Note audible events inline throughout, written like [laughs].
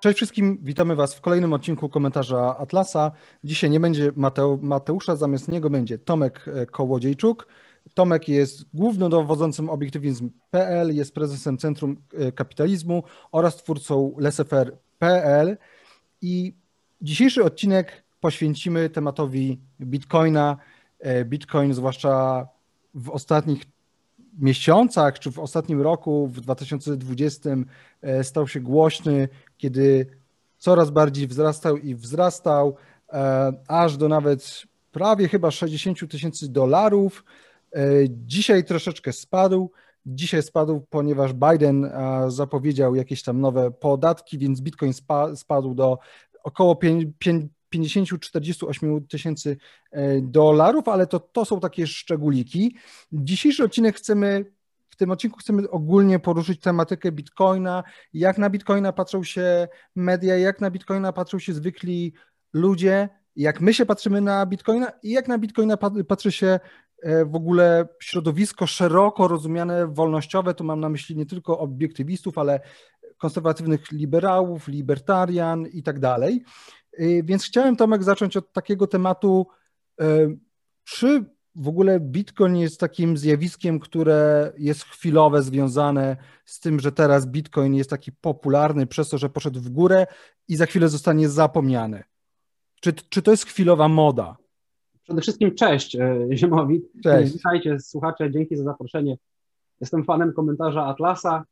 Cześć wszystkim, witamy Was w kolejnym odcinku komentarza Atlasa. Dzisiaj nie będzie Mateu, Mateusza, zamiast niego będzie Tomek e, Kołodziejczuk. Tomek jest głównodowodzącym obiektywizm.pl, jest prezesem Centrum e, Kapitalizmu oraz twórcą lesefer.pl i dzisiejszy odcinek poświęcimy tematowi Bitcoina. E, Bitcoin, zwłaszcza w ostatnich miesiącach czy w ostatnim roku, w 2020, stał się głośny, kiedy coraz bardziej wzrastał i wzrastał, e, aż do nawet prawie chyba 60 tysięcy dolarów. E, dzisiaj troszeczkę spadł. Dzisiaj spadł, ponieważ Biden e, zapowiedział jakieś tam nowe podatki, więc Bitcoin spadł do około 50-48 tysięcy dolarów, ale to, to są takie szczególiki. Dzisiejszy odcinek chcemy tym odcinku chcemy ogólnie poruszyć tematykę Bitcoina, jak na Bitcoina patrzą się media, jak na Bitcoina patrzą się zwykli ludzie, jak my się patrzymy na Bitcoina i jak na Bitcoina patrzy się e, w ogóle środowisko szeroko rozumiane wolnościowe, tu mam na myśli nie tylko obiektywistów, ale konserwatywnych liberałów, libertarian i tak dalej. E, więc chciałem Tomek zacząć od takiego tematu, e, czy w ogóle Bitcoin jest takim zjawiskiem, które jest chwilowe, związane z tym, że teraz Bitcoin jest taki popularny przez to, że poszedł w górę i za chwilę zostanie zapomniany. Czy, czy to jest chwilowa moda? Przede wszystkim cześć e, Ziemowit. Cześć. Witajcie słuchacze, dzięki za zaproszenie. Jestem fanem komentarza Atlasa,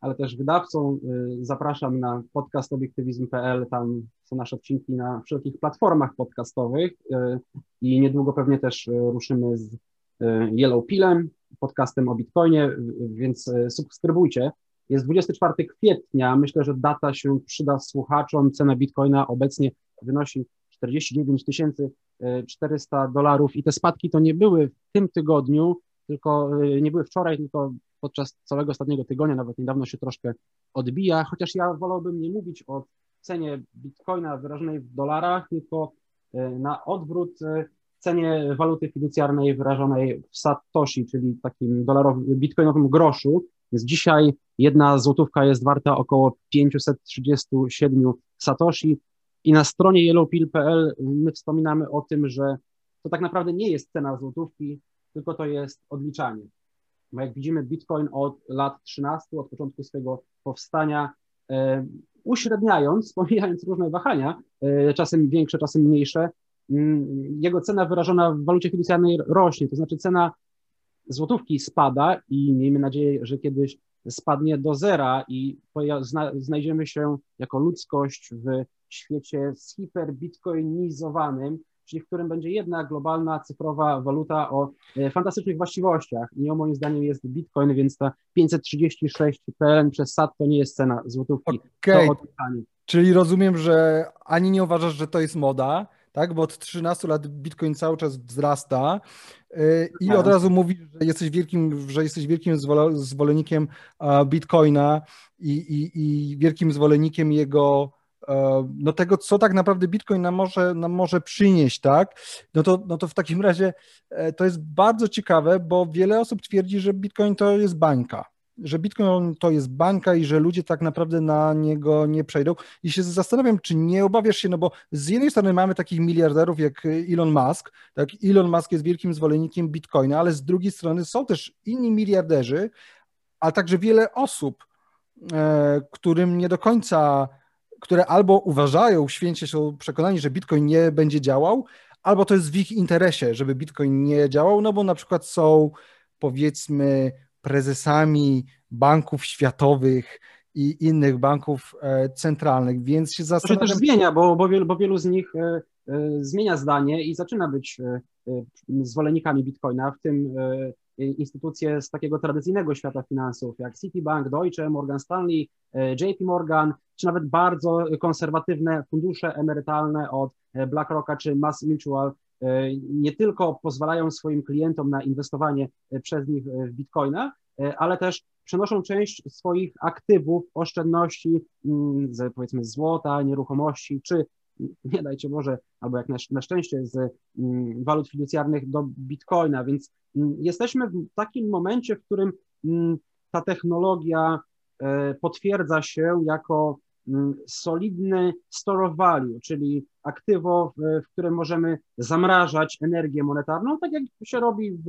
ale też wydawcą. E, zapraszam na podcast obiektywizm.pl, tam są nasze odcinki na wszelkich platformach podcastowych e, i niedługo pewnie też e, ruszymy z e, Yellow Pillem, podcastem o Bitcoinie, więc subskrybujcie. Jest 24 kwietnia, myślę, że data się przyda słuchaczom. Cena Bitcoina obecnie wynosi 49 400 dolarów i te spadki to nie były w tym tygodniu, tylko nie były wczoraj, tylko podczas całego ostatniego tygodnia, nawet niedawno się troszkę odbija, chociaż ja wolałbym nie mówić o cenie bitcoina wyrażonej w dolarach, tylko e, na odwrót e, cenie waluty fiducjarnej wyrażonej w satoshi, czyli takim dolarowym, bitcoinowym groszu. Więc dzisiaj jedna złotówka jest warta około 537 satoshi i na stronie yellowpill.pl my wspominamy o tym, że to tak naprawdę nie jest cena złotówki, tylko to jest odliczanie. Bo jak widzimy, Bitcoin od lat 13, od początku swojego powstania, e, uśredniając, [laughs] pomijając różne wahania, e, czasem większe, czasem mniejsze, mm, jego cena wyrażona w walucie fiducjarnej rośnie, to znaczy cena złotówki spada i miejmy nadzieję, że kiedyś spadnie do zera i znajdziemy się jako ludzkość w świecie zhiperbitcoinizowanym, czyli w którym będzie jedna globalna cyfrowa waluta o e, fantastycznych właściwościach. I o moim zdaniem jest Bitcoin, więc ta 536 PLN przez SAT to nie jest cena złotówki. Okay. Czyli rozumiem, że ani nie uważasz, że to jest moda, tak? Bo od 13 lat Bitcoin cały czas wzrasta e, i od razu mówisz, że jesteś wielkim, że jesteś wielkim zwolennikiem Bitcoina i, i, i wielkim zwolennikiem jego no tego, co tak naprawdę Bitcoin nam może, nam może przynieść, tak? No to, no to w takim razie e, to jest bardzo ciekawe, bo wiele osób twierdzi, że Bitcoin to jest bańka, że Bitcoin to jest bańka i że ludzie tak naprawdę na niego nie przejdą. I się zastanawiam, czy nie obawiasz się, no bo z jednej strony mamy takich miliarderów jak Elon Musk, tak? Elon Musk jest wielkim zwolennikiem Bitcoina, ale z drugiej strony są też inni miliarderzy, a także wiele osób, e, którym nie do końca które albo uważają, święcie są przekonani, że Bitcoin nie będzie działał, albo to jest w ich interesie, żeby Bitcoin nie działał, no bo na przykład są powiedzmy prezesami banków światowych i innych banków e, centralnych, więc się zastanawiam... To się też zmienia, bo, bo, wielu, bo wielu z nich e, e, zmienia zdanie i zaczyna być zwolennikami Bitcoina, w tym instytucje z takiego tradycyjnego świata finansów, jak Citibank, Deutsche, Morgan Stanley, JP Morgan, czy nawet bardzo konserwatywne fundusze emerytalne od BlackRocka czy Mass Mutual nie tylko pozwalają swoim klientom na inwestowanie przez nich w bitcoina, ale też przenoszą część swoich aktywów, oszczędności mm, z powiedzmy złota, nieruchomości, czy nie dajcie może, albo jak na, na szczęście z mm, walut fiducjarnych do bitcoina, więc mm, jesteśmy w takim momencie, w którym ta technologia e, potwierdza się jako mm, solidny store of value, czyli aktywo, w, którym możemy zamrażać energię monetarną, tak jak się robi w,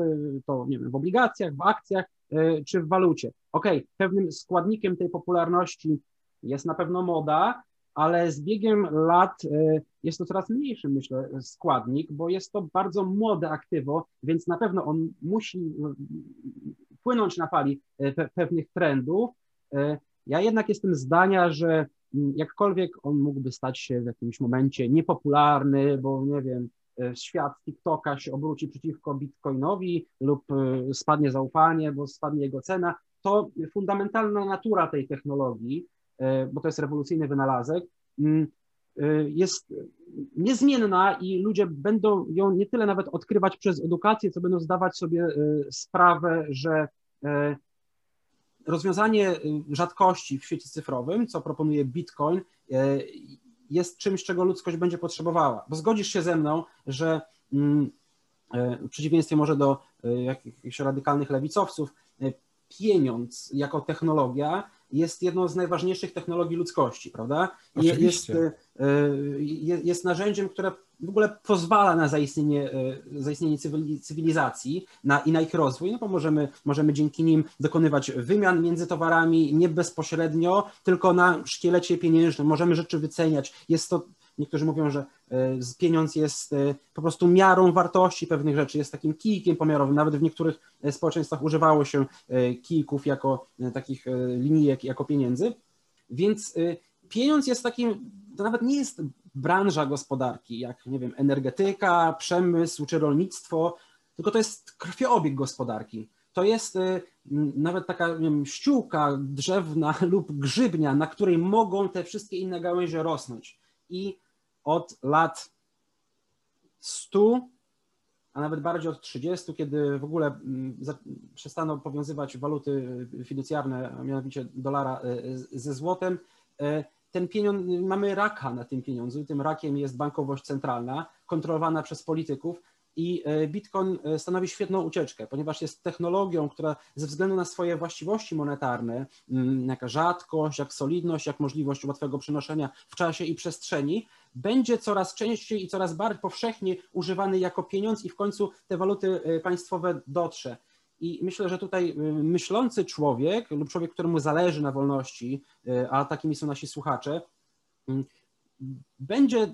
to, nie wiem, w obligacjach, w akcjach y, czy w walucie. Ok, pewnym składnikiem tej popularności jest na pewno moda, ale z biegiem lat y, jest to coraz mniejszy, myślę, składnik, bo jest to bardzo młode aktywo, więc na pewno on musi płynąć na fali pe pewnych trendów. Ja jednak jestem zdania, że jakkolwiek on mógłby stać się w jakimś momencie niepopularny, bo nie wiem, e, świat TikToka się obróci przeciwko Bitcoinowi lub e, spadnie zaufanie, bo spadnie jego cena, to fundamentalna natura tej technologii, e, bo to jest rewolucyjny wynalazek, mm, jest niezmienna i ludzie będą ją nie tyle nawet odkrywać przez edukację, co będą zdawać sobie sprawę, że rozwiązanie rzadkości w świecie cyfrowym, co proponuje Bitcoin, jest czymś, czego ludzkość będzie potrzebowała. Bo zgodzisz się ze mną, że mm, w przeciwieństwie może do jakichś radykalnych lewicowców, pieniądz jako technologia jest jedną z najważniejszych technologii ludzkości, prawda? Oczywiście. Jest, jest narzędziem, które w ogóle pozwala na zaistnienie, e, zaistnienie cywilizacji na, i na ich rozwój, no bo możemy, możemy dzięki nim dokonywać wymian między towarami nie bezpośrednio, tylko na szkielecie pieniężnym. Możemy rzeczy wyceniać. Jest to, niektórzy mówią, że e, pieniądz jest e, po prostu miarą wartości pewnych rzeczy, jest takim kijkiem pomiarowym. Nawet w niektórych społeczeństwach używało się kijków jako takich linijek, jako pieniędzy. Więc pieniądz jest takim, to nawet nie jest branża gospodarki, jak nie wiem, energetyka, przemysł czy rolnictwo, tylko to jest krwiobieg gospodarki. To jest nawet taka wiem, ściółka drzewna [laughs] lub grzybnia, na której mogą te wszystkie inne gałęzie rosnąć. I od lat 100, a nawet bardziej od 30, kiedy w ogóle mm, przestano powiązywać waluty fiducjarne, a mianowicie dolara y, ze złotem, y, ten pieniądz, mamy raka na tym pieniądzu. Tym rakiem jest bankowość centralna, kontrolowana przez polityków. I e, Bitcoin e, stanowi świetną ucieczkę, ponieważ jest technologią, która ze względu na swoje właściwości monetarne, mm, jaka rzadkość, jak solidność, jak możliwość łatwego przenoszenia w czasie i przestrzeni, będzie coraz częściej i coraz bardziej powszechnie używany jako pieniądz i w końcu te waluty e, państwowe dotrze. I myślę, że tutaj myślący człowiek lub człowiek, któremu zależy na wolności, a takimi są nasi słuchacze, y, będzie,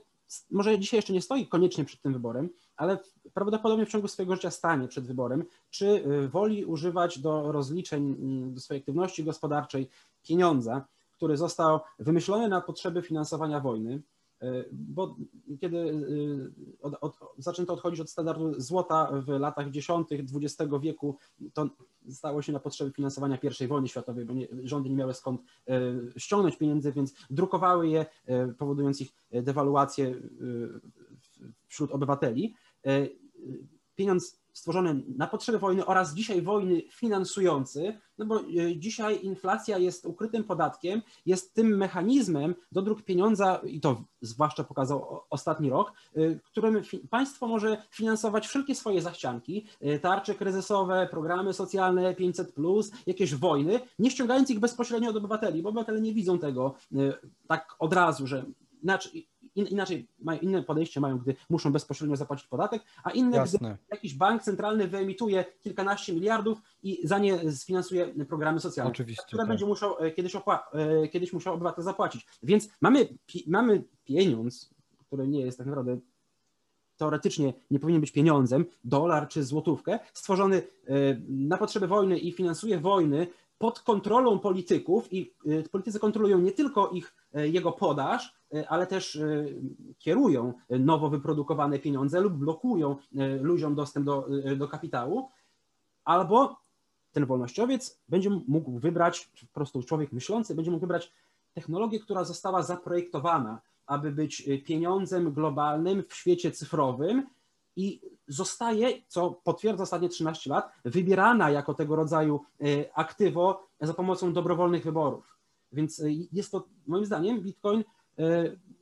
może dzisiaj jeszcze nie stoi koniecznie przed tym wyborem, ale prawdopodobnie w ciągu swojego życia stanie przed wyborem, czy woli używać do rozliczeń, do swojej aktywności gospodarczej pieniądza, który został wymyślony na potrzeby finansowania wojny, E, bo kiedy e, od, od, zaczęto odchodzić od standardu złota w latach dziesiątych XX wieku, to stało się na potrzeby finansowania I wojny światowej, bo nie, rządy nie miały skąd ściągnąć pieniędzy, więc drukowały je, powodując ich dewaluację wśród obywateli. Pieniądz stworzony na potrzeby wojny oraz dzisiaj wojny finansujący, no bo e, dzisiaj inflacja jest ukrytym podatkiem, jest tym mechanizmem do dróg pieniądza, i to zwłaszcza pokazał ostatni rok, e, którym państwo może finansować wszelkie swoje zachcianki, e, tarcze kryzysowe, programy socjalne, 500, jakieś wojny, nie ściągając ich bezpośrednio od obywateli, bo obywatele nie widzą tego tak od razu, że inaczej, inaczej mają, inne podejście mają, gdy muszą bezpośrednio zapłacić podatek, a inne, Jasne. gdy jakiś bank centralny wyemituje kilkanaście miliardów i za nie sfinansuje programy socjalne, Oczywiście, które tak. będzie musiał e, kiedyś, opła- e, kiedyś musiał obywatel zapłacić. Więc mamy, mamy pieniądz, który nie jest tak naprawdę teoretycznie nie powinien być pieniądzem, dolar czy złotówkę, stworzony e, na potrzeby wojny i finansuje wojny pod kontrolą polityków i politycy kontrolują nie tylko ich, jego podaż, ale też e, kierują nowo wyprodukowane pieniądze lub blokują e, ludziom dostęp do, do kapitału, albo ten wolnościowiec będzie mógł wybrać, po prostu człowiek myślący będzie mógł wybrać technologię, która została zaprojektowana, aby być pieniądzem globalnym w świecie cyfrowym i zostaje, co potwierdza ostatnie 13 lat, wybierana jako tego rodzaju aktywo za pomocą dobrowolnych wyborów. Więc jest to moim zdaniem Bitcoin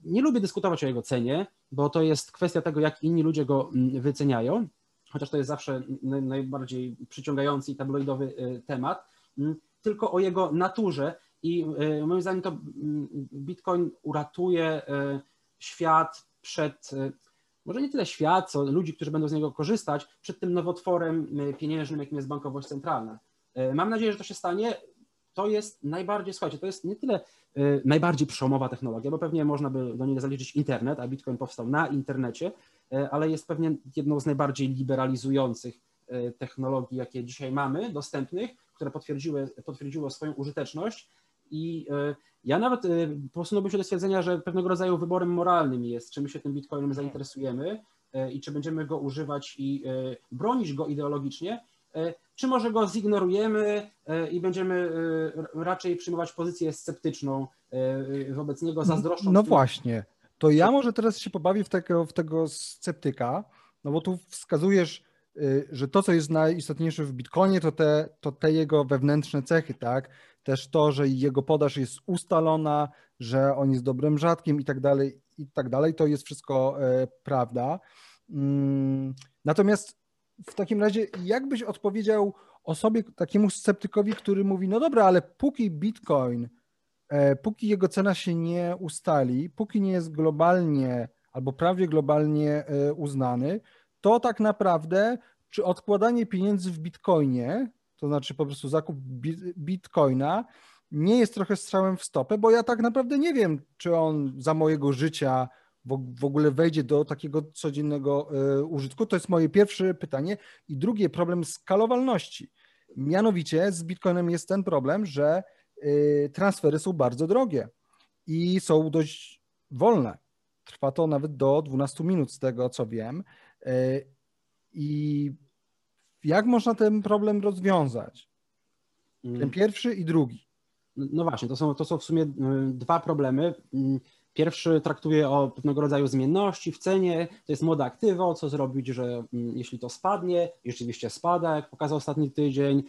nie lubię dyskutować o jego cenie, bo to jest kwestia tego, jak inni ludzie go mm, wyceniają, chociaż to jest zawsze najbardziej przyciągający i tabloidowy e, temat, mm, tylko o jego naturze i moim zdaniem to mm, Bitcoin uratuje świat przed, może nie tyle świat, co ludzi, którzy będą z niego korzystać, przed tym nowotworem pieniężnym, jakim jest bankowość centralna. Mam nadzieję, że to się stanie. To jest najbardziej, słuchajcie, to jest nie tyle najbardziej przełomowa technologia, bo pewnie można by do niej zaliczyć internet, a Bitcoin powstał na internecie, ale jest pewnie jedną z najbardziej liberalizujących technologii, jakie dzisiaj mamy, dostępnych, które potwierdziły, potwierdziło swoją użyteczność. I ja nawet posunąłbym się do stwierdzenia, że pewnego rodzaju wyborem moralnym jest, czy my się tym Bitcoinem zainteresujemy i czy będziemy go używać i bronić go ideologicznie, czy może go zignorujemy i będziemy raczej przyjmować pozycję sceptyczną wobec niego, zazdroszcząc. No właśnie, to ja może teraz się pobawię w tego, w tego sceptyka, no bo tu wskazujesz, że to, co jest najistotniejsze w Bitcoinie, to te, to te jego wewnętrzne cechy, tak? Też to, że jego podaż jest ustalona, że on jest dobrym rzadkim i tak dalej, i tak dalej, to jest wszystko prawda. Mm, natomiast w takim razie, jak byś odpowiedział osobie, takiemu sceptykowi, który mówi, no dobra, ale póki Bitcoin, e, póki jego cena się nie ustali, póki nie jest globalnie albo prawie globalnie e, uznany, to tak naprawdę czy odkładanie pieniędzy w Bitcoinie, to znaczy po prostu zakup Bitcoina, nie jest trochę strzałem w stopę, bo ja tak naprawdę nie wiem, czy on za mojego życia w ogóle wejdzie do takiego codziennego e, użytku? To jest moje pierwsze pytanie. I drugie, problem skalowalności. Mianowicie z Bitcoinem jest ten problem, że e, transfery są bardzo drogie i są dość wolne. Trwa to nawet do 12 minut, z tego co wiem. E, I jak można ten problem rozwiązać? Ten mm. pierwszy i drugi. No właśnie, to są, to są w sumie dwa problemy. Pierwszy traktuje o pewnego rodzaju zmienności w cenie, to jest moda aktywo, co zrobić, że mm, jeśli to spadnie, i rzeczywiście spada, jak pokazał ostatni tydzień.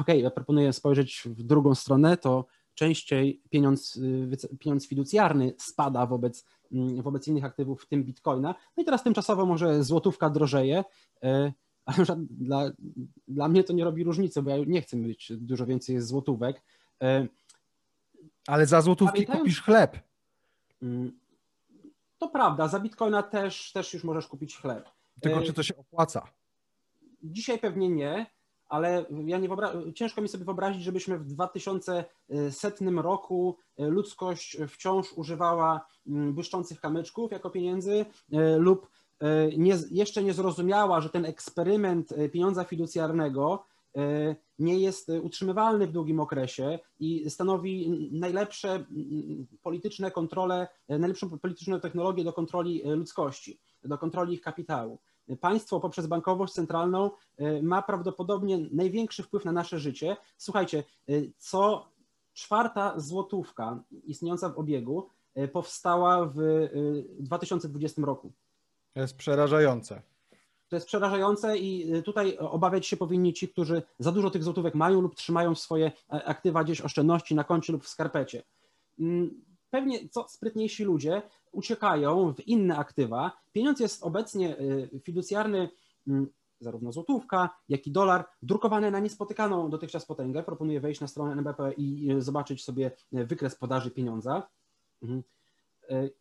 Ok, ja proponuję spojrzeć w drugą stronę, to częściej pieniądz, y, pieniądz fiducjarny spada wobec, mm, wobec innych aktywów, w tym bitcoina. No i teraz tymczasowo może złotówka drożeje, y, ale dla, dla mnie to nie robi różnicy, bo ja nie chcę mieć dużo więcej złotówek. Y, ale za złotówki kupisz chleb. Mm, to prawda, za bitcoina też, też już możesz kupić chleb. Tylko czy to się opłaca? Dzisiaj pewnie nie, ale ja nie wyobra- ciężko mi sobie wyobrazić, żebyśmy w 2100 roku e, ludzkość wciąż używała mm, błyszczących kamyczków jako pieniędzy e, lub e, nie, jeszcze nie zrozumiała, że ten eksperyment pieniądza fiducjarnego E, nie jest utrzymywalny w długim okresie i stanowi najlepsze polityczne kontrole, e, najlepszą polityczną technologię do kontroli e, ludzkości, do kontroli ich kapitału. Państwo poprzez bankowość centralną ma prawdopodobnie największy wpływ na nasze życie. Słuchajcie, co czwarta złotówka istniejąca w obiegu powstała w 2020 roku. To jest przerażające. To jest przerażające i y, tutaj obawiać się powinni ci, którzy za dużo tych złotówek mają lub trzymają swoje e, aktywa gdzieś oszczędności na koncie lub w skarpecie. Mm, pewnie co sprytniejsi ludzie uciekają w inne aktywa. Pieniądz jest obecnie y, fiducjarny, mm, zarówno złotówka, jak i dolar, drukowany na niespotykaną dotychczas potęgę. Proponuję wejść na stronę NBP i y, zobaczyć sobie wykres podaży pieniądza. Mhm.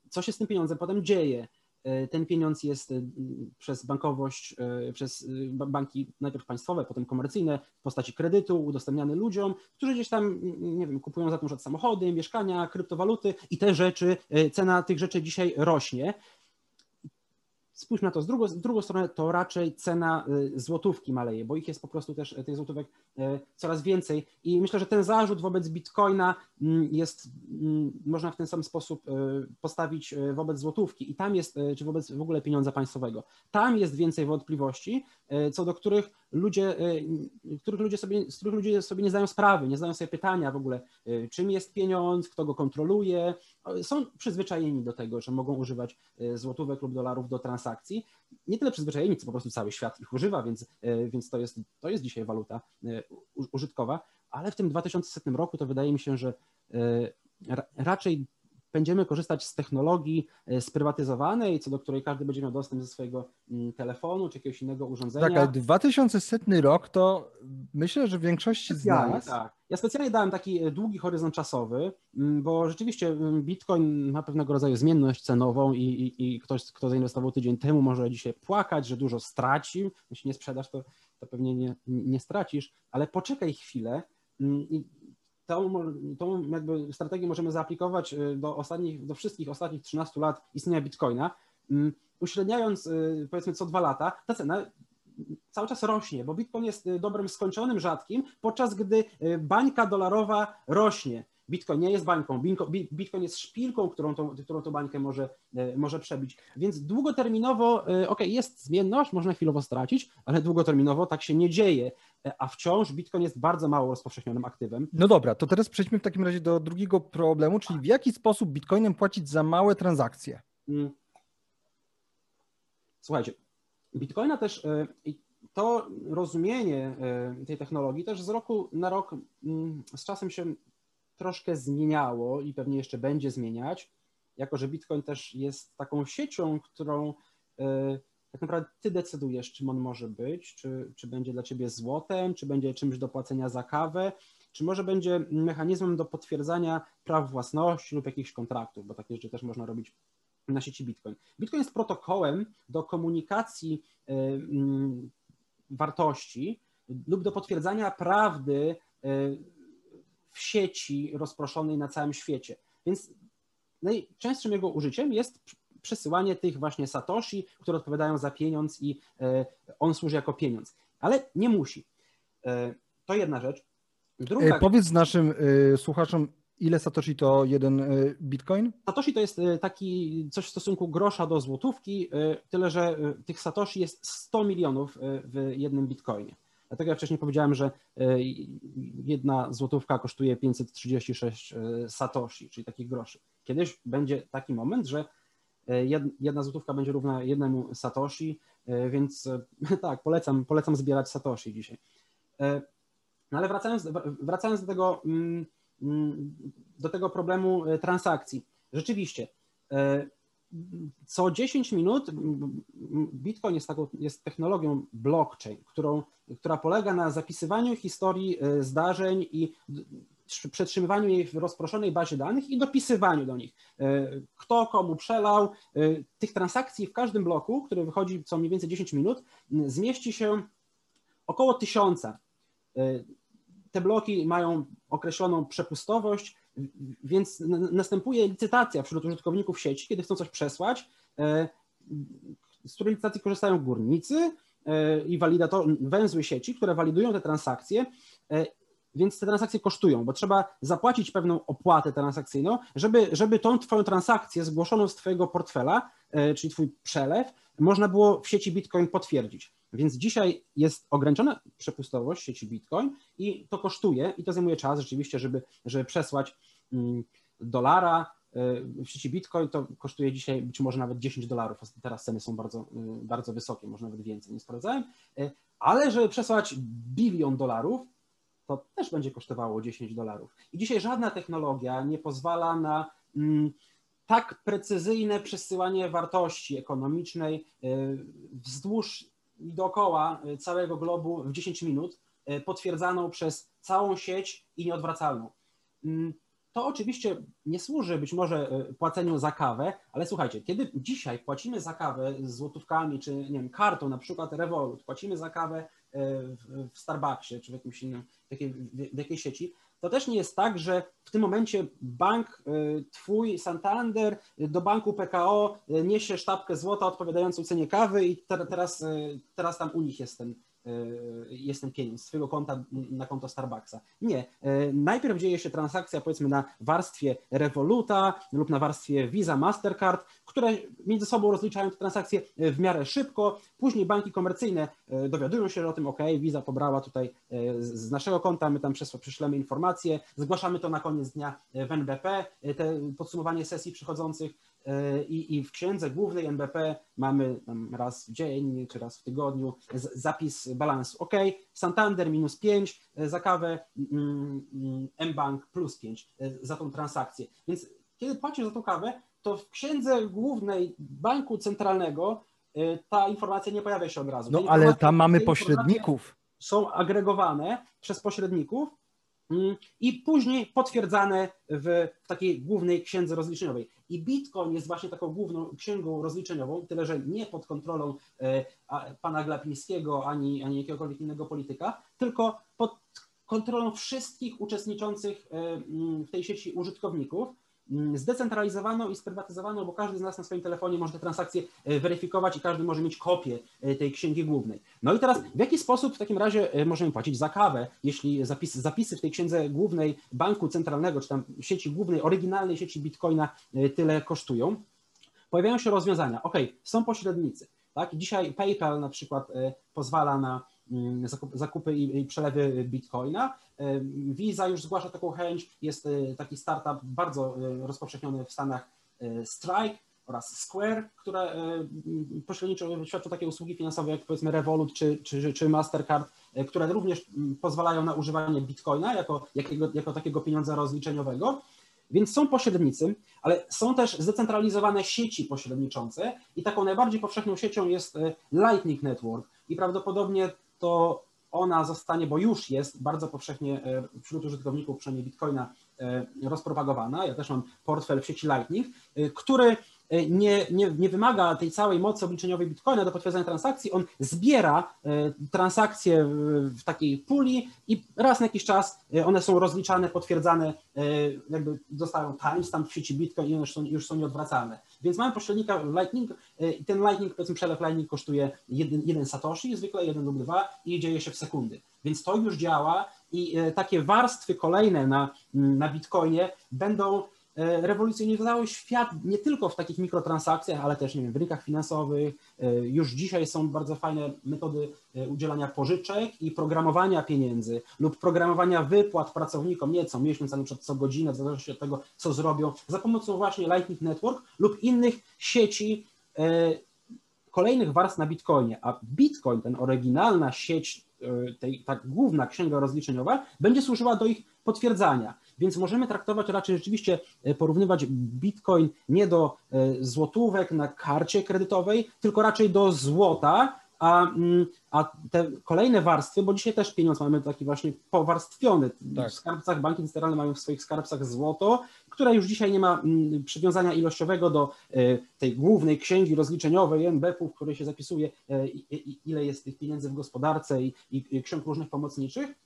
Co się z tym pieniądzem potem dzieje? E, ten pieniądz jest e, przez bankowość, e, przez banki najpierw państwowe, potem komercyjne w postaci kredytu udostępniany ludziom, którzy gdzieś tam, nie wiem, kupują za to na samochody, mieszkania, kryptowaluty i te rzeczy, cena tych rzeczy dzisiaj rośnie spójrz na to z, drugo, z drugą stronę, to raczej cena y, złotówki maleje, bo ich jest po prostu też y, tych złotówek y, coraz więcej i myślę, że ten zarzut wobec bitcoina mm, jest, mm, można w ten sam sposób postawić wobec złotówki i tam jest, czy wobec w ogóle pieniądza państwowego. Tam jest więcej wątpliwości, co do których ludzie, których ludzie sobie, z których ludzie sobie nie zdają sprawy, nie zdają sobie pytania w ogóle, czym jest pieniądz, kto go kontroluje. Są przyzwyczajeni do tego, że mogą używać złotówek lub dolarów do transakcji transakcji. Nie tyle przyzwyczajeni, co po prostu cały świat ich używa, więc, e, więc to, jest, to jest dzisiaj waluta e, użytkowa, ale w tym 2100 roku to wydaje mi się, że e, raczej będziemy korzystać z technologii sprywatyzowanej, co do której każdy będzie miał dostęp ze swojego mm, telefonu czy jakiegoś innego urządzenia. Tak, ale 2100 rok to myślę, że w większości z nas... Tak. Ja specjalnie dałem taki długi horyzont czasowy, mm, bo rzeczywiście mm, Bitcoin ma pewnego rodzaju zmienność cenową i, i, i ktoś, kto zainwestował tydzień temu, może dzisiaj płakać, że dużo stracił. Jeśli nie sprzedasz, to, to pewnie nie, nie stracisz, ale poczekaj chwilę i tą, tą jakby strategię możemy zaaplikować y, do, ostatnich, do wszystkich ostatnich 13 lat istnienia Bitcoina, mm, uśredniając y, powiedzmy co dwa lata, ta cena cały czas rośnie, bo Bitcoin jest y, dobrem skończonym, rzadkim, podczas gdy bańka dolarowa rośnie. Bitcoin nie jest bańką, Bitcoin jest szpilką, którą tą, którą tą bańkę może, może przebić. Więc długoterminowo, ok, jest zmienność, można chwilowo stracić, ale długoterminowo tak się nie dzieje. E, a wciąż Bitcoin jest bardzo mało rozpowszechnionym aktywem. No dobra, to teraz przejdźmy w takim razie do drugiego problemu, czyli w jaki sposób Bitcoinem płacić za małe transakcje? Mm. Słuchajcie, Bitcoina też e, to rozumienie e, tej technologii też z roku na rok mm, z czasem się troszkę zmieniało i pewnie jeszcze będzie zmieniać, jako że Bitcoin też jest taką siecią, którą tak naprawdę ty decydujesz, czym on może być, czy, czy będzie dla ciebie złotem, czy będzie czymś do płacenia za kawę, czy może będzie mechanizmem do potwierdzania praw własności lub jakichś kontraktów, bo takie rzeczy też można robić na sieci Bitcoin. Bitcoin jest protokołem do komunikacji y, mm, wartości lub do potwierdzania prawdy y, w sieci rozproszonej na całym świecie. Więc najczęstszym jego użyciem jest przesyłanie tych właśnie satoshi, które odpowiadają za pieniądz i e, on służy jako pieniądz. Ale nie musi. E, to jedna rzecz. Druga... E, powiedz naszym słuchaczom, ile satoshi to jeden bitcoin? Satoshi to jest taki coś w stosunku grosza do złotówki, tyle że tych satoshi jest 100 milionów w jednym bitcoinie. Dlatego ja wcześniej powiedziałem, że jedna złotówka kosztuje 536 satoshi, czyli takich groszy. Kiedyś będzie taki moment, że E, jedna złotówka będzie równa jednemu satoshi, e, więc e, [laughs] tak, polecam, polecam zbierać satoshi dzisiaj. No ale wracając, wracając do, tego, mm, mm, do tego problemu transakcji. Rzeczywiście, co 10 minut Bitcoin jest, taką, jest technologią blockchain, którą, która polega na zapisywaniu historii zdarzeń i przetrzymywaniu jej w rozproszonej bazie danych i dopisywaniu do nich. E, kto komu przelał. E, tych transakcji w każdym bloku, który wychodzi co mniej więcej 10 minut, zmieści się około tysiąca. E, te bloki mają określoną przepustowość, więc następuje licytacja wśród użytkowników sieci, kiedy chcą coś przesłać, z której licytacji korzystają górnicy i walidator, węzły sieci, które walidują te transakcje więc te transakcje kosztują, bo trzeba zapłacić pewną opłatę transakcyjną, żeby, żeby tą Twoją transakcję zgłoszoną z Twojego portfela, e, czyli Twój przelew, można było w sieci Bitcoin potwierdzić. Więc dzisiaj jest ograniczona przepustowość sieci Bitcoin i to kosztuje i to zajmuje czas rzeczywiście, żeby, żeby przesłać mm, dolara e, w sieci Bitcoin to kosztuje dzisiaj być może nawet 10 dolarów. Teraz ceny są bardzo, e, bardzo wysokie, może nawet więcej, nie sprawdzałem. Ale żeby przesłać bilion dolarów, to też będzie kosztowało 10 dolarów. I dzisiaj żadna technologia nie pozwala na mm, tak precyzyjne przesyłanie wartości ekonomicznej y, wzdłuż i dookoła y, całego globu w 10 minut, y, potwierdzaną przez całą sieć i nieodwracalną. Mm, to oczywiście nie służy być może płaceniu za kawę, ale słuchajcie, kiedy dzisiaj płacimy za kawę z złotówkami, czy nie wiem, kartą, na przykład Revolut, płacimy za kawę w Starbucksie, czy w jakimś innym jakiej, w jakiej sieci, to też nie jest tak, że w tym momencie bank y, twój Santander do banku PKO y, niesie sztabkę złota odpowiadającą cenie kawy i teraz, teraz tam u nich jest ten, jest ten pieniądz z twojego konta na konto Starbucksa. Nie. Najpierw dzieje się transakcja powiedzmy na warstwie Revoluta lub na warstwie Visa, Mastercard, które między sobą rozliczają te transakcje w miarę szybko. Później banki komercyjne dowiadują się o tym, ok, Visa pobrała tutaj z naszego konta, my tam prześlemy informacje, zgłaszamy to na koniec dnia w NBP, te podsumowanie sesji przychodzących i, i w księdze głównej NBP mamy raz w dzień czy raz w tygodniu zapis balansu. OK, Santander minus 5 za kawę, mBank plus 5 za tą transakcję. Więc kiedy płacisz za tą kawę, to w księdze głównej banku centralnego ta informacja nie pojawia się od razu. No ale tam mamy pośredników. Są agregowane przez pośredników mm, i później potwierdzane w, takiej głównej księdze rozliczeniowej. I Bitcoin jest właśnie taką główną księgą rozliczeniową, tyle że nie pod kontrolą e, pana Glapińskiego ani, ani jakiegokolwiek innego polityka, tylko pod kontrolą wszystkich uczestniczących e, mm, w tej sieci użytkowników, mm, zdecentralizowaną i sprywatyzowaną, bo każdy z nas na swoim telefonie może te transakcje e, weryfikować i każdy może mieć kopię tej księgi głównej. No i teraz w jaki sposób w takim razie możemy płacić za kawę, jeśli zapisy, zapisy w tej księdze głównej banku centralnego, czy tam sieci głównej, oryginalnej sieci Bitcoina tyle kosztują? Pojawiają się rozwiązania. Ok, są pośrednicy. Tak? Dzisiaj PayPal na przykład pozwala na Mm, zakupy i przelewy Bitcoina. E, Visa już zgłasza taką chęć, jest e, taki startup bardzo e, rozpowszechniony w Stanach Strike oraz Square, które pośredniczo świadczą takie usługi finansowe jak powiedzmy Revolut czy, czy, czy Mastercard, które również pozwalają na używanie Bitcoina jako, jakiego, jako takiego pieniądza rozliczeniowego. Więc są pośrednicy, ale są też zdecentralizowane sieci pośredniczące i taką najbardziej powszechną siecią jest Lightning Network i prawdopodobnie to ona zostanie, bo już jest bardzo powszechnie e, wśród użytkowników, przynajmniej Bitcoina, e, rozpropagowana. Ja też mam portfel w sieci Lightning, e, który nie, nie, nie wymaga tej całej mocy obliczeniowej Bitcoina do potwierdzenia transakcji, on zbiera transakcje w takiej puli i raz na jakiś czas one są rozliczane, potwierdzane, jakby dostają timestamp w sieci Bitcoin i one już są, już są nieodwracalne. Więc mamy pośrednika Lightning i ten Lightning, powiedzmy przelew Lightning kosztuje jeden, jeden satoshi, zwykle jeden lub dwa i dzieje się w sekundy. Więc to już działa i takie warstwy kolejne na, na Bitcoinie będą E, rewolucjonizowały świat nie tylko w takich mikrotransakcjach, ale też nie wiem, w rynkach finansowych. E, już dzisiaj są bardzo fajne metody e, udzielania pożyczek i programowania pieniędzy lub programowania wypłat pracownikom nie co miesiąc, ale przed co godzinę, w zależności od tego, co zrobią, za pomocą właśnie Lightning Network lub innych sieci kolejnych warstw na Bitcoinie. A Bitcoin, ten oryginalna sieć, tej, ta główna księga rozliczeniowa, będzie służyła do ich potwierdzania. Więc możemy traktować raczej rzeczywiście, e, porównywać Bitcoin nie do e, złotówek na karcie kredytowej, tylko raczej do złota, a, mm, a te kolejne warstwy, bo dzisiaj też pieniądz mamy taki właśnie powarstwiony. Tak. W skarbcach banki centralne mają w swoich skarbcach złoto, które już dzisiaj nie ma mm, przywiązania ilościowego do e, tej głównej księgi rozliczeniowej NBP-u, w której się zapisuje, ile jest tych pieniędzy w gospodarce i, i ksiąg różnych pomocniczych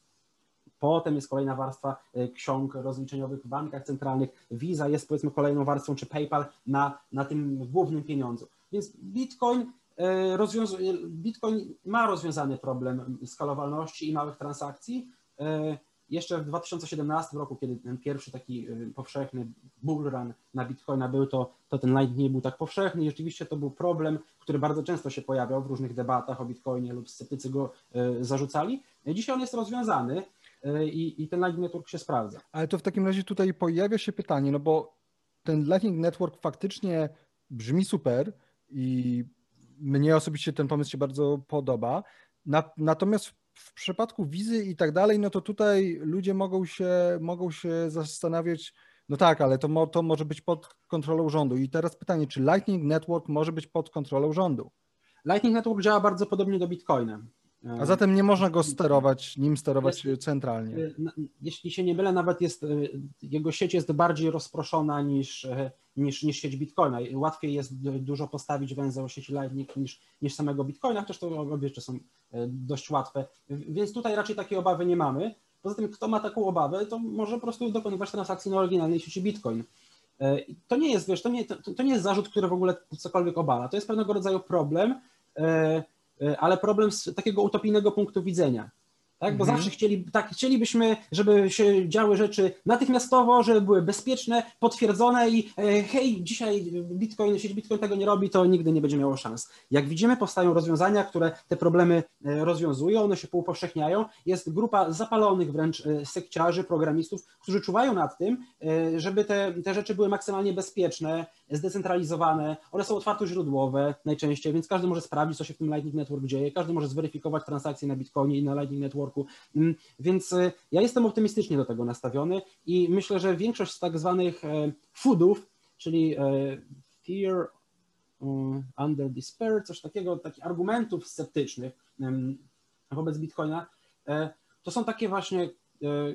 Potem jest kolejna warstwa e, ksiąg rozliczeniowych w bankach centralnych. Visa jest powiedzmy kolejną warstwą, czy PayPal na, na tym głównym pieniądzu. Więc Bitcoin, e, rozwiązuje, Bitcoin ma rozwiązany problem skalowalności i małych transakcji. E, jeszcze w 2017 roku, kiedy ten pierwszy taki powszechny bull run na Bitcoina był, to, to ten Lightning nie był tak powszechny i rzeczywiście to był problem, który bardzo często się pojawiał w różnych debatach o Bitcoinie lub sceptycy go zarzucali. Dzisiaj on jest rozwiązany. E, i, i ten Lightning Network się sprawdza. Ale to w takim razie tutaj pojawia się pytanie, no bo ten Lightning Network faktycznie brzmi super i mnie osobiście ten pomysł się bardzo podoba. Na, natomiast w przypadku wizy i tak dalej, no to tutaj ludzie mogą się, mogą się zastanawiać, no tak, ale to, mo, to może być pod kontrolą rządu. I teraz pytanie, czy Lightning Network może być pod kontrolą rządu? Lightning Network działa bardzo podobnie do Bitcoina. A zatem nie można go sterować, nim sterować jest, centralnie. Y, jeśli się nie mylę, nawet jest, y, jego sieć jest bardziej rozproszona niż, y, niż, niż sieć Bitcoina. Łatwiej jest dużo postawić węzeł sieci Lightning niż, niż samego Bitcoina, chociaż to obie rzeczy są dość łatwe. Więc tutaj raczej takiej obawy nie mamy. Poza tym, kto ma taką obawę, to może po prostu dokonywać transakcji na oryginalnej sieci Bitcoin. To nie jest, wiesz, to nie, to, to nie jest zarzut, który w ogóle cokolwiek obala. To jest pewnego rodzaju problem, ale problem z takiego utopijnego punktu widzenia. Tak? Bo mhm. zawsze chcieli, tak, chcielibyśmy, żeby się działy rzeczy natychmiastowo, żeby były bezpieczne, potwierdzone i e, hej, dzisiaj Bitcoin, sieć Bitcoin tego nie robi, to nigdy nie będzie miało szans. Jak widzimy, powstają rozwiązania, które te problemy e, rozwiązują, one się półpowszechniają. Jest grupa zapalonych wręcz sekciarzy, programistów, którzy czuwają nad tym, żeby te, te rzeczy były maksymalnie bezpieczne, zdecentralizowane, one są otwartoźródłowe najczęściej, więc każdy może sprawdzić, co się w tym Lightning Network dzieje, każdy może zweryfikować transakcje na Bitcoinie i na Lightning Networku, mm, więc e, ja jestem optymistycznie do tego nastawiony i myślę, że większość z tak zwanych e, foodów, czyli fear under despair, coś takiego, takich argumentów sceptycznych wobec Bitcoina, to są takie właśnie E,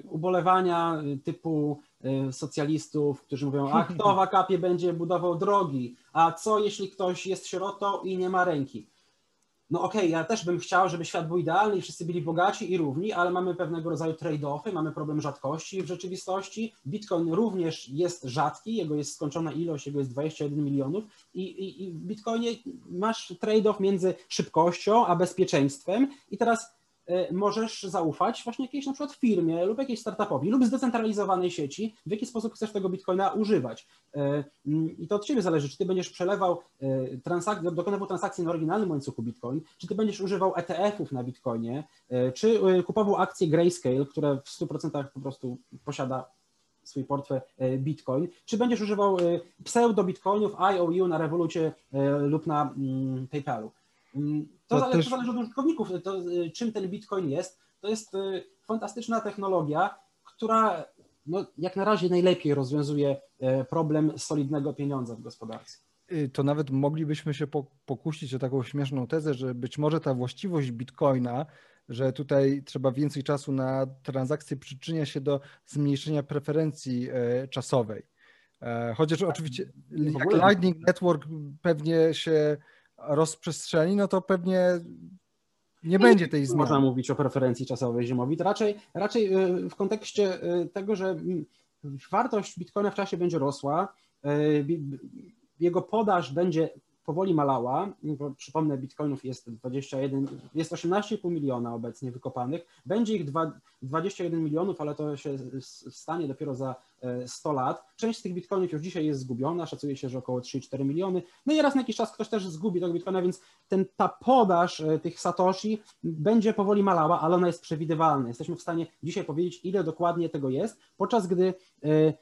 ubolewania e, typu e, socjalistów, którzy mówią, a kto w akapie będzie budował drogi, a co jeśli ktoś jest sierotą i nie ma ręki. No okej, okay, ja też bym chciał, żeby świat był idealny i wszyscy byli bogaci i równi, ale mamy pewnego rodzaju trade-offy, mamy problem rzadkości w rzeczywistości. Bitcoin również jest rzadki, jego jest skończona ilość, jego jest 21 milionów i, i, i w Bitcoinie masz trade-off między szybkością a bezpieczeństwem i teraz E, możesz zaufać właśnie jakiejś na przykład firmie lub jakiejś startupowi lub zdecentralizowanej sieci, w jaki sposób chcesz tego bitcoina używać. E, mm, I to od ciebie zależy, czy ty będziesz przelewał, e, transak- dokonywał transakcji na oryginalnym łańcuchu bitcoin, czy ty będziesz używał ETF-ów na bitcoinie, czy kupował akcje Grayscale, które w 100% po prostu posiada swój portfel Bitcoin, czy będziesz używał pseudo-bitcoinów IOU na Revolucie lub na mm, PayPalu. Mm, to, to, zależy, też... to zależy od użytkowników, to, y, czym ten Bitcoin jest. To jest y, fantastyczna technologia, która no, jak na razie najlepiej rozwiązuje e, problem solidnego pieniądza w gospodarce. Y, to nawet moglibyśmy się pokusić o taką śmieszną tezę, że być może ta właściwość Bitcoina, że tutaj trzeba więcej czasu na transakcje, przyczynia się do zmniejszenia preferencji e, czasowej. E, chociaż oczywiście jak Lightning Network pewnie się rozprzestrzeni, no to pewnie nie będzie tej zmiany. Można mówić o preferencji czasowej zimowi. To raczej, raczej y, w kontekście y, tego, że mm, wartość bitcoina w czasie będzie rosła, y, jego podaż będzie powoli malała. Przypomnę, bitcoinów jest 21, jest 18,5 miliona obecnie wykopanych. Będzie ich 21 milionów, ale to się stanie dopiero za 100 e, lat. Część z tych bitcoinów już dzisiaj jest zgubiona, szacuje się, że około 3-4 miliony. No i raz na jakiś czas ktoś też zgubi tego bitcoina, więc ten, ta podaż e, tych satoshi będzie powoli malała, ale ona jest przewidywalna. Jesteśmy w stanie dzisiaj powiedzieć, ile dokładnie tego jest, podczas gdy e,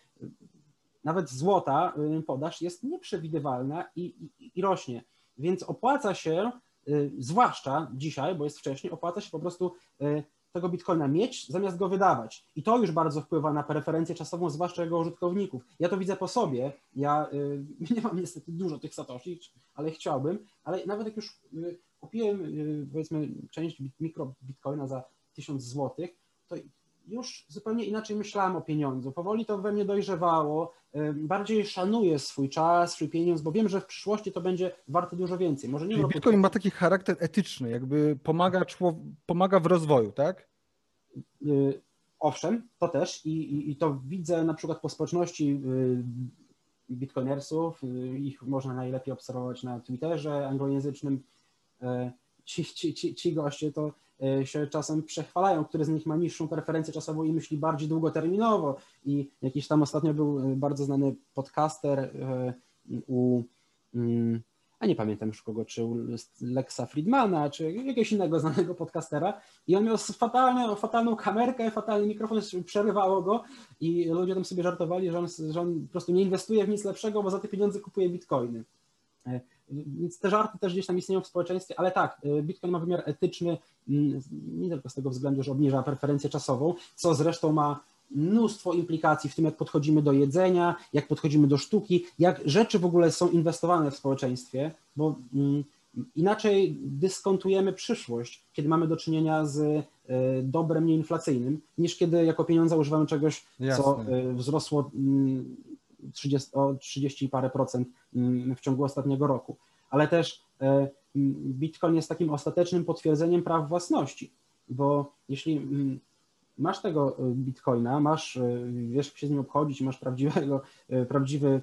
nawet złota y, podaż jest nieprzewidywalna i, i, i rośnie. Więc opłaca się, y, zwłaszcza dzisiaj, bo jest wcześniej, opłaca się po prostu y, tego bitcoina mieć, zamiast go wydawać. I to już bardzo wpływa na preferencję czasową, zwłaszcza jego użytkowników. Ja to widzę po sobie. Ja [laughs] nie mam niestety dużo tych satoshi, ale chciałbym, ale nawet jak już kupiłem powiedzmy część mikro bitcoina za 1000 złotych, to już zupełnie inaczej myślałem o pieniądzu. Powoli to we mnie dojrzewało, bardziej szanuję swój czas, swój pieniądz, bo wiem, że w przyszłości to będzie warte dużo więcej. Może nie Czyli Bitcoin ma taki charakter etyczny, jakby pomaga, pomaga w rozwoju, tak? Y, owszem, to też I, i, i to widzę na przykład po społeczności y, bitcoinersów, y, ich można najlepiej obserwować na Twitterze anglojęzycznym. Ci, ci, ci, ci goście to E, się czasem przechwalają, który z nich ma niższą preferencję czasową i myśli bardziej długoterminowo. I jakiś tam ostatnio był e, bardzo znany podcaster e, u, mm, a nie pamiętam już kogo, czy u Lexa Friedmana, czy jakiegoś innego znanego podcastera i on miał fatalną, fatalną kamerkę, fatalny mikrofon, przerywało go i ludzie tam sobie żartowali, że on, że on po prostu nie inwestuje w nic lepszego, bo za te pieniądze kupuje bitcoiny. Więc te żarty też gdzieś tam istnieją w społeczeństwie, ale tak, y, Bitcoin ma wymiar etyczny mm, nie tylko z tego względu, że obniża preferencję czasową, co zresztą ma mnóstwo implikacji w tym, jak podchodzimy do jedzenia, jak podchodzimy do sztuki, jak rzeczy w ogóle są inwestowane w społeczeństwie, bo mm, inaczej dyskontujemy przyszłość, kiedy mamy do czynienia z y, dobrem nieinflacyjnym, niż kiedy jako pieniądze używamy czegoś, Jasne. co y, wzrosło mm, 30, o 30 parę procent mm, w ciągu ostatniego roku. Ale też e, Bitcoin jest takim ostatecznym potwierdzeniem praw własności, bo jeśli mm, masz tego e, Bitcoina, masz, e, wiesz jak się z nim obchodzić, masz prawdziwego, prawdziwy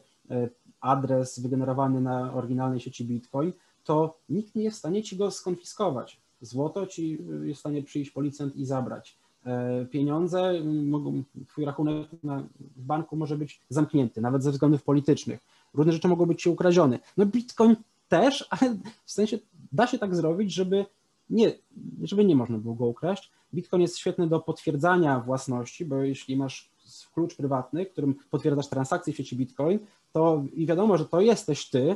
adres wygenerowany na oryginalnej sieci Bitcoin, to nikt nie jest w stanie ci go skonfiskować. Złoto ci jest w stanie przyjść policjant i zabrać. E, pieniądze, mogą, twój rachunek na, w banku może być zamknięty, nawet ze względów politycznych. Różne rzeczy mogą być ci ukradzione. No Bitcoin też, [laughs] ale w sensie da się tak zrobić, żeby nie, żeby nie można było go ukraść. Bitcoin jest świetny do potwierdzania własności, bo jeśli masz klucz prywatny, którym potwierdzasz transakcje w sieci Bitcoin, to i wiadomo, że to jesteś ty,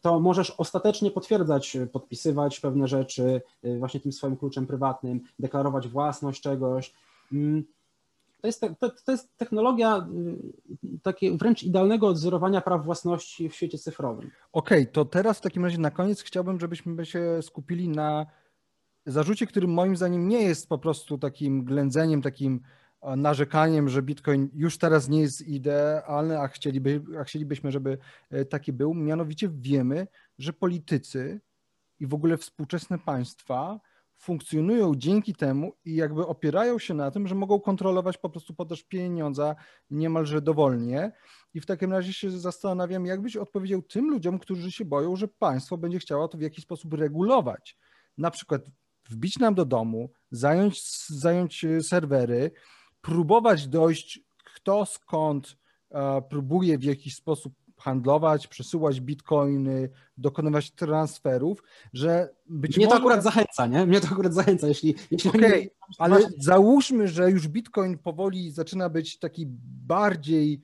to możesz ostatecznie potwierdzać, podpisywać pewne rzeczy właśnie tym swoim kluczem prywatnym, deklarować własność czegoś. Mm, to jest, to, to jest technologia y, takie wręcz idealnego odzorowania praw własności w świecie cyfrowym. Okej, okay, to teraz w takim razie na koniec chciałbym, żebyśmy się skupili na zarzucie, który moim zdaniem nie jest po prostu takim ględzeniem, takim narzekaniem, że Bitcoin już teraz nie jest idealny, a, chcieliby, a chcielibyśmy, żeby e, taki był. Mianowicie wiemy, że politycy i w ogóle współczesne państwa funkcjonują dzięki temu i jakby opierają się na tym, że mogą kontrolować po prostu podaż pieniądza niemalże dowolnie. I w takim razie się zastanawiam, jak byś odpowiedział tym ludziom, którzy się boją, że państwo będzie chciało to w jakiś sposób regulować. Na przykład wbić nam do domu, zająć, zająć e, serwery, próbować dojść kto skąd e, próbuje w jakiś sposób handlować, przesyłać bitcoiny, dokonywać transferów, że być Mnie może... to akurat zachęca, nie? Mnie to akurat zachęca, jeśli... jeśli Okej, okay, ale załóżmy, że już bitcoin powoli zaczyna być taki bardziej,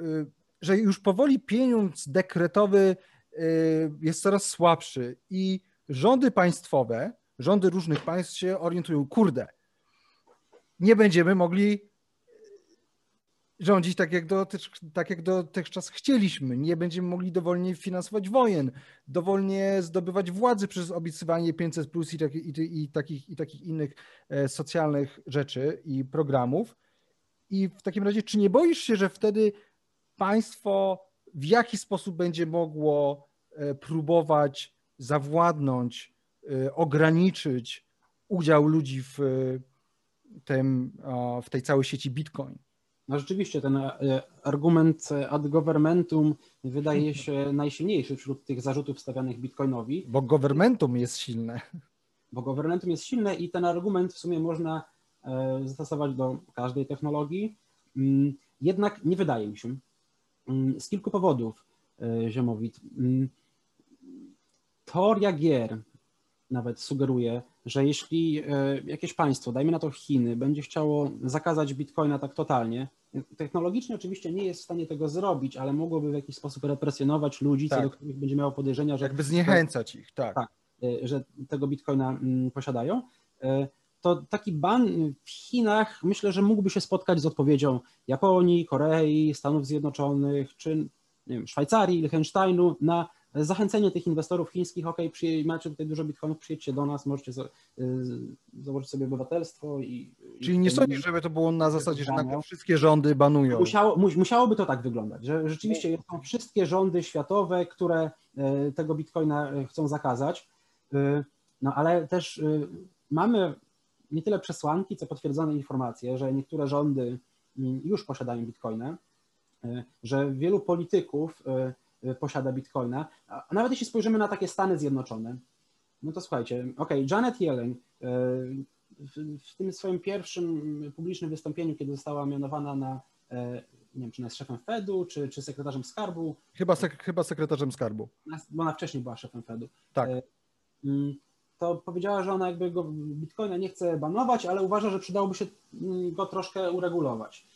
y, że już powoli pieniądz dekretowy y, jest coraz słabszy i rządy państwowe, rządy różnych państw się orientują, kurde, nie będziemy mogli rządzić tak jak, dotycz, tak jak dotychczas chcieliśmy. Nie będziemy mogli dowolnie finansować wojen, dowolnie zdobywać władzy przez obiecywanie 500 plus i, tak, i, i, takich, i takich innych e, socjalnych rzeczy i programów. I w takim razie, czy nie boisz się, że wtedy państwo w jaki sposób będzie mogło e, próbować zawładnąć, e, ograniczyć udział ludzi w, tym, w tej całej sieci Bitcoin? No rzeczywiście ten e, argument ad governmentum wydaje się najsilniejszy wśród tych zarzutów stawianych Bitcoinowi. Bo governmentum jest silne. Bo governmentum jest silne i ten argument w sumie można e, zastosować do każdej technologii. Mm, jednak nie wydaje mi się. Mm, z kilku powodów, e, Ziemowit. Mm, teoria gier nawet sugeruje, że jeśli e, jakieś państwo, dajmy na to Chiny, będzie chciało zakazać bitcoina tak totalnie, technologicznie oczywiście nie jest w stanie tego zrobić, ale mogłoby w jakiś sposób represjonować ludzi, tak. co do których będzie miało podejrzenia, że. Jakby zniechęcać ich, tak. tak e, że tego bitcoina mm, posiadają. E, to taki ban w Chinach myślę, że mógłby się spotkać z odpowiedzią Japonii, Korei, Stanów Zjednoczonych czy wiem, Szwajcarii, Liechtensteinu na zachęcenie tych inwestorów chińskich, ok, macie tutaj dużo bitcoinów, przyjedźcie do nas, możecie y, założyć sobie obywatelstwo i... Czyli nie sądzisz, żeby to było na zasadzie, że nagle wszystkie rządy banują? Musiało, musiałoby to tak wyglądać, że rzeczywiście są wszystkie rządy światowe, które y, tego bitcoina y, chcą zakazać, no ale też mamy nie tyle przesłanki, co potwierdzone informacje, że niektóre rządy mm, już posiadają bitcoiny, że wielu polityków Y, posiada bitcoina. A nawet jeśli spojrzymy na takie Stany Zjednoczone, no to słuchajcie, ok, Janet Yellen y, w, w tym swoim pierwszym publicznym wystąpieniu, kiedy została mianowana na y, nie wiem, czy ona jest szefem Fedu, czy, czy sekretarzem skarbu. Chyba, sek chyba sekretarzem skarbu. Bo ona wcześniej była szefem Fedu. Tak. Mm, to powiedziała, że ona jakby go Bitcoina nie chce banować, ale uważa, że przydałoby się mm, go troszkę uregulować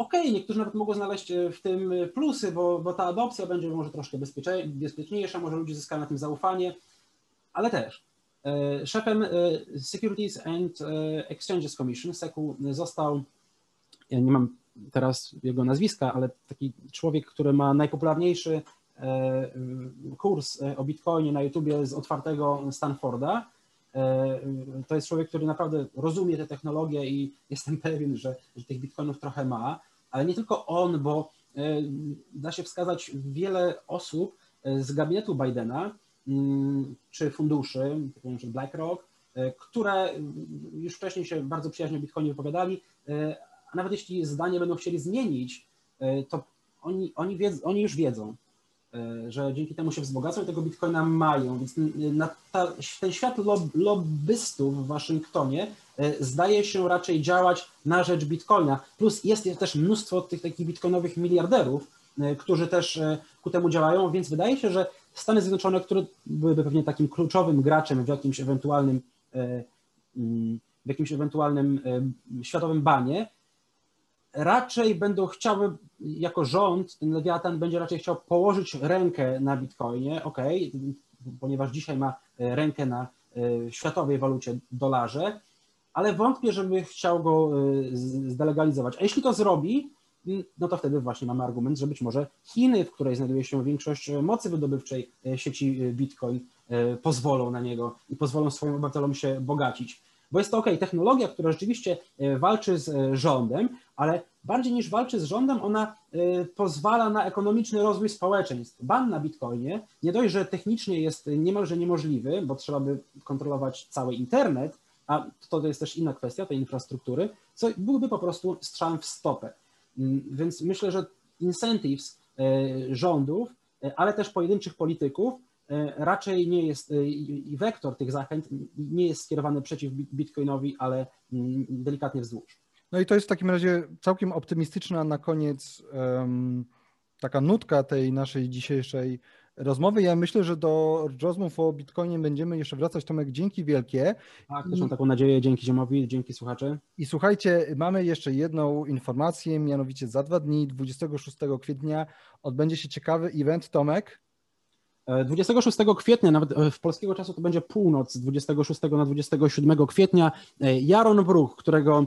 okej, okay, niektórzy nawet mogą znaleźć e, w tym e, plusy, bo, bo ta adopcja będzie może troszkę bezpieczniejsza, może ludzie zyskają na tym zaufanie, ale też e, szefem Securities and Exchanges Commission, SECU, został, ja nie mam teraz jego nazwiska, ale taki człowiek, który ma najpopularniejszy kurs o Bitcoinie na YouTubie z otwartego Stanforda. To jest człowiek, który naprawdę rozumie te technologie i jestem pewien, że, że tych bitcoinów trochę ma ale nie tylko on, bo e, da się wskazać wiele osób e, z gabinetu Bidena mm, czy funduszy, jak BlackRock, e, które już wcześniej się bardzo przyjaźnie o Bitcoinie wypowiadali, a nawet jeśli zdanie będą chcieli zmienić, to oni, oni, wiedzą, oni już wiedzą, że dzięki temu się wzbogacą i tego bitcoina mają. Więc ta, ten świat lob, lobbystów w Waszyngtonie e, zdaje się raczej działać na rzecz bitcoina. Plus jest też mnóstwo tych takich bitcoinowych miliarderów, e, którzy też ku temu działają, więc wydaje się, że Stany Zjednoczone, które byłyby pewnie takim kluczowym graczem w jakimś ewentualnym mm, w jakimś ewentualnym światowym banie, raczej będą chciały, jako rząd, ten Lewiatan będzie raczej chciał położyć rękę na Bitcoinie, ok, ponieważ dzisiaj ma rękę na światowej walucie dolarze, ale wątpię, żeby chciał go zdelegalizować. A jeśli to zrobi, no to wtedy właśnie mamy argument, że być może Chiny, w której znajduje się większość mocy wydobywczej sieci Bitcoin, pozwolą na niego i pozwolą swoim obywatelom się bogacić. Bo jest to ok, technologia, która rzeczywiście e, walczy z e, rządem, ale bardziej niż walczy z rządem, ona e, pozwala na ekonomiczny rozwój społeczeństw. Ban na Bitcoinie nie dość, że technicznie jest niemalże niemożliwy, bo trzeba by kontrolować cały internet, a to jest też inna kwestia tej infrastruktury, co byłby po prostu strzałem w stopę. Mm, więc myślę, że incentives rządów, ale też pojedynczych polityków raczej nie jest e, i wektor tych zachęt nie jest skierowany przeciw Bitcoinowi, ale mm, delikatnie wzdłuż. No i to jest w takim razie całkiem optymistyczna na koniec um, taka nutka tej naszej dzisiejszej rozmowy. Ja myślę, że do rozmów o Bitcoinie będziemy jeszcze wracać. Tomek, dzięki wielkie. Tak, też mam taką nadzieję. Dzięki Ziemowi, dzięki słuchacze. I słuchajcie, mamy jeszcze jedną informację, mianowicie za dwa dni, 26 kwietnia odbędzie się ciekawy event. Tomek? 26 kwietnia, nawet e, w polskiego czasu to będzie północ, 26 na 27 kwietnia, e, Jaron Bruch, którego E,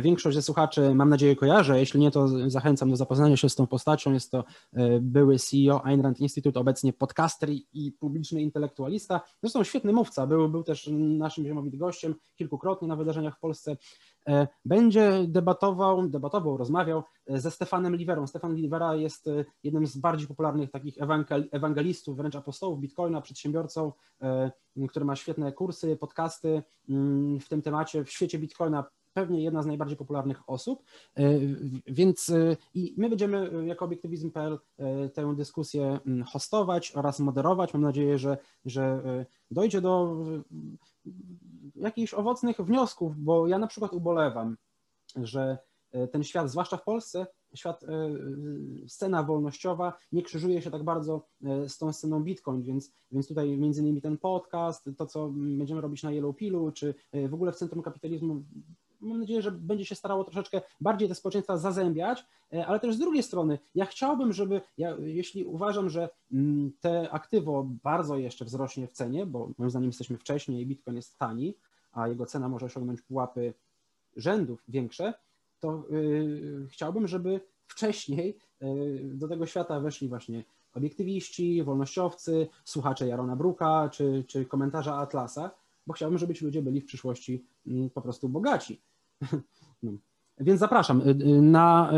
większość ze słuchaczy, mam nadzieję, kojarzy. Jeśli nie, to zachęcam do zapoznania się z tą postacią. Jest to e, były CEO Ayn Rand Institute, obecnie podcaster i publiczny intelektualista. Zresztą świetny mówca. Był, był też naszym ziemowit gościem kilkukrotnie na wydarzeniach w Polsce. E, będzie debatował, debatował, rozmawiał ze Stefanem Liverą. Stefan Livera jest jednym z bardziej popularnych takich ewangelistów, wręcz apostołów Bitcoina, przedsiębiorcą, który ma świetne kursy, podcasty mm, w tym temacie. W świecie Bitcoina pewnie jedna z najbardziej popularnych osób, e, więc e, i my będziemy e, jako obiektywizm.pl tę dyskusję mm, hostować oraz moderować. Mam nadzieję, że, że dojdzie do jakichś owocnych wniosków, bo ja na przykład ubolewam, że ten świat, zwłaszcza w Polsce, świat, scena wolnościowa nie krzyżuje się tak bardzo z tą sceną Bitcoin, więc, więc tutaj między innymi ten podcast, to co będziemy robić na Yellow Pillu, czy w ogóle w Centrum Kapitalizmu mam nadzieję, że będzie się starało troszeczkę bardziej te społeczeństwa zazębiać, e, ale też z drugiej strony, ja chciałbym, żeby, ja, jeśli uważam, że mm, te aktywo bardzo jeszcze wzrośnie w cenie, bo moim zdaniem jesteśmy wcześniej, Bitcoin jest tani, a jego cena może osiągnąć pułapy rzędów większe, to yy, chciałbym, żeby wcześniej yy, do tego świata weszli właśnie obiektywiści, wolnościowcy, słuchacze Jarona Bruka czy, czy komentarza Atlasa, bo chciałbym, żeby ci ludzie byli w przyszłości mm, po prostu bogaci. [laughs] No. Więc zapraszam. Y, y, na,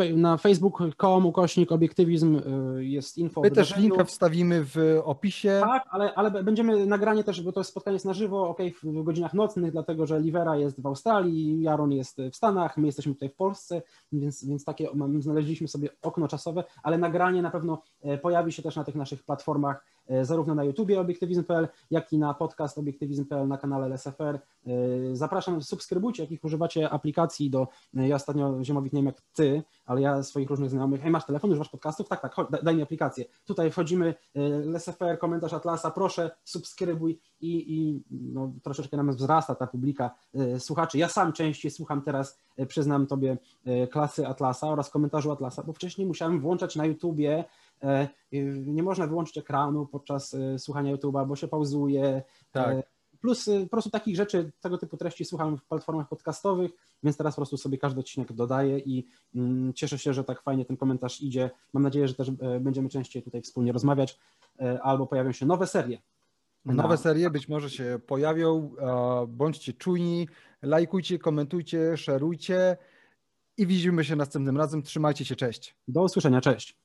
y, na facebook.com ukośnik obiektywizm jest info. My też linka wstawimy w opisie. Tak, ale, ale będziemy nagranie też, bo to spotkanie jest na żywo, ok, w godzinach nocnych, dlatego że Livera jest w Australii, Jaron jest w Stanach, my jesteśmy tutaj w Polsce, więc, więc takie znaleźliśmy sobie okno czasowe, ale nagranie na pewno e, pojawi się też na tych naszych platformach zarówno na YouTubie obiektywizm.pl, jak i na podcast obiektywizm.pl na kanale LSFR. E, zapraszam, subskrybujcie, jakich używacie aplikacji do, e, ja ostatnio Ziemowit nie wiem jak ty, ale ja swoich różnych znajomych, hej masz telefon, używasz podcastów? Tak, tak, chodź, daj mi aplikację. Tutaj wchodzimy, LSFR, komentarz Atlasa, proszę, subskrybuj i, i no, troszeczkę nam wzrasta ta publika słuchaczy. Ja sam częściej słucham teraz, przyznam tobie, klasy Atlasa oraz komentarzu Atlasa, bo wcześniej musiałem włączać na YouTubie E, nie można wyłączyć ekranu podczas e, słuchania YouTube'a, bo się pauzuje. Tak. E, plus po prostu takich rzeczy, tego typu treści słucham w platformach podcastowych, więc teraz po prostu sobie każdy odcinek dodaję i mm, cieszę się, że tak fajnie ten komentarz idzie. Mam nadzieję, że też będziemy częściej tutaj wspólnie rozmawiać, albo pojawią się nowe serie. Nowe serie być może się pojawią. Bądźcie czujni, lajkujcie, komentujcie, szerujcie i widzimy się następnym razem. Trzymajcie się, cześć. Do usłyszenia, cześć.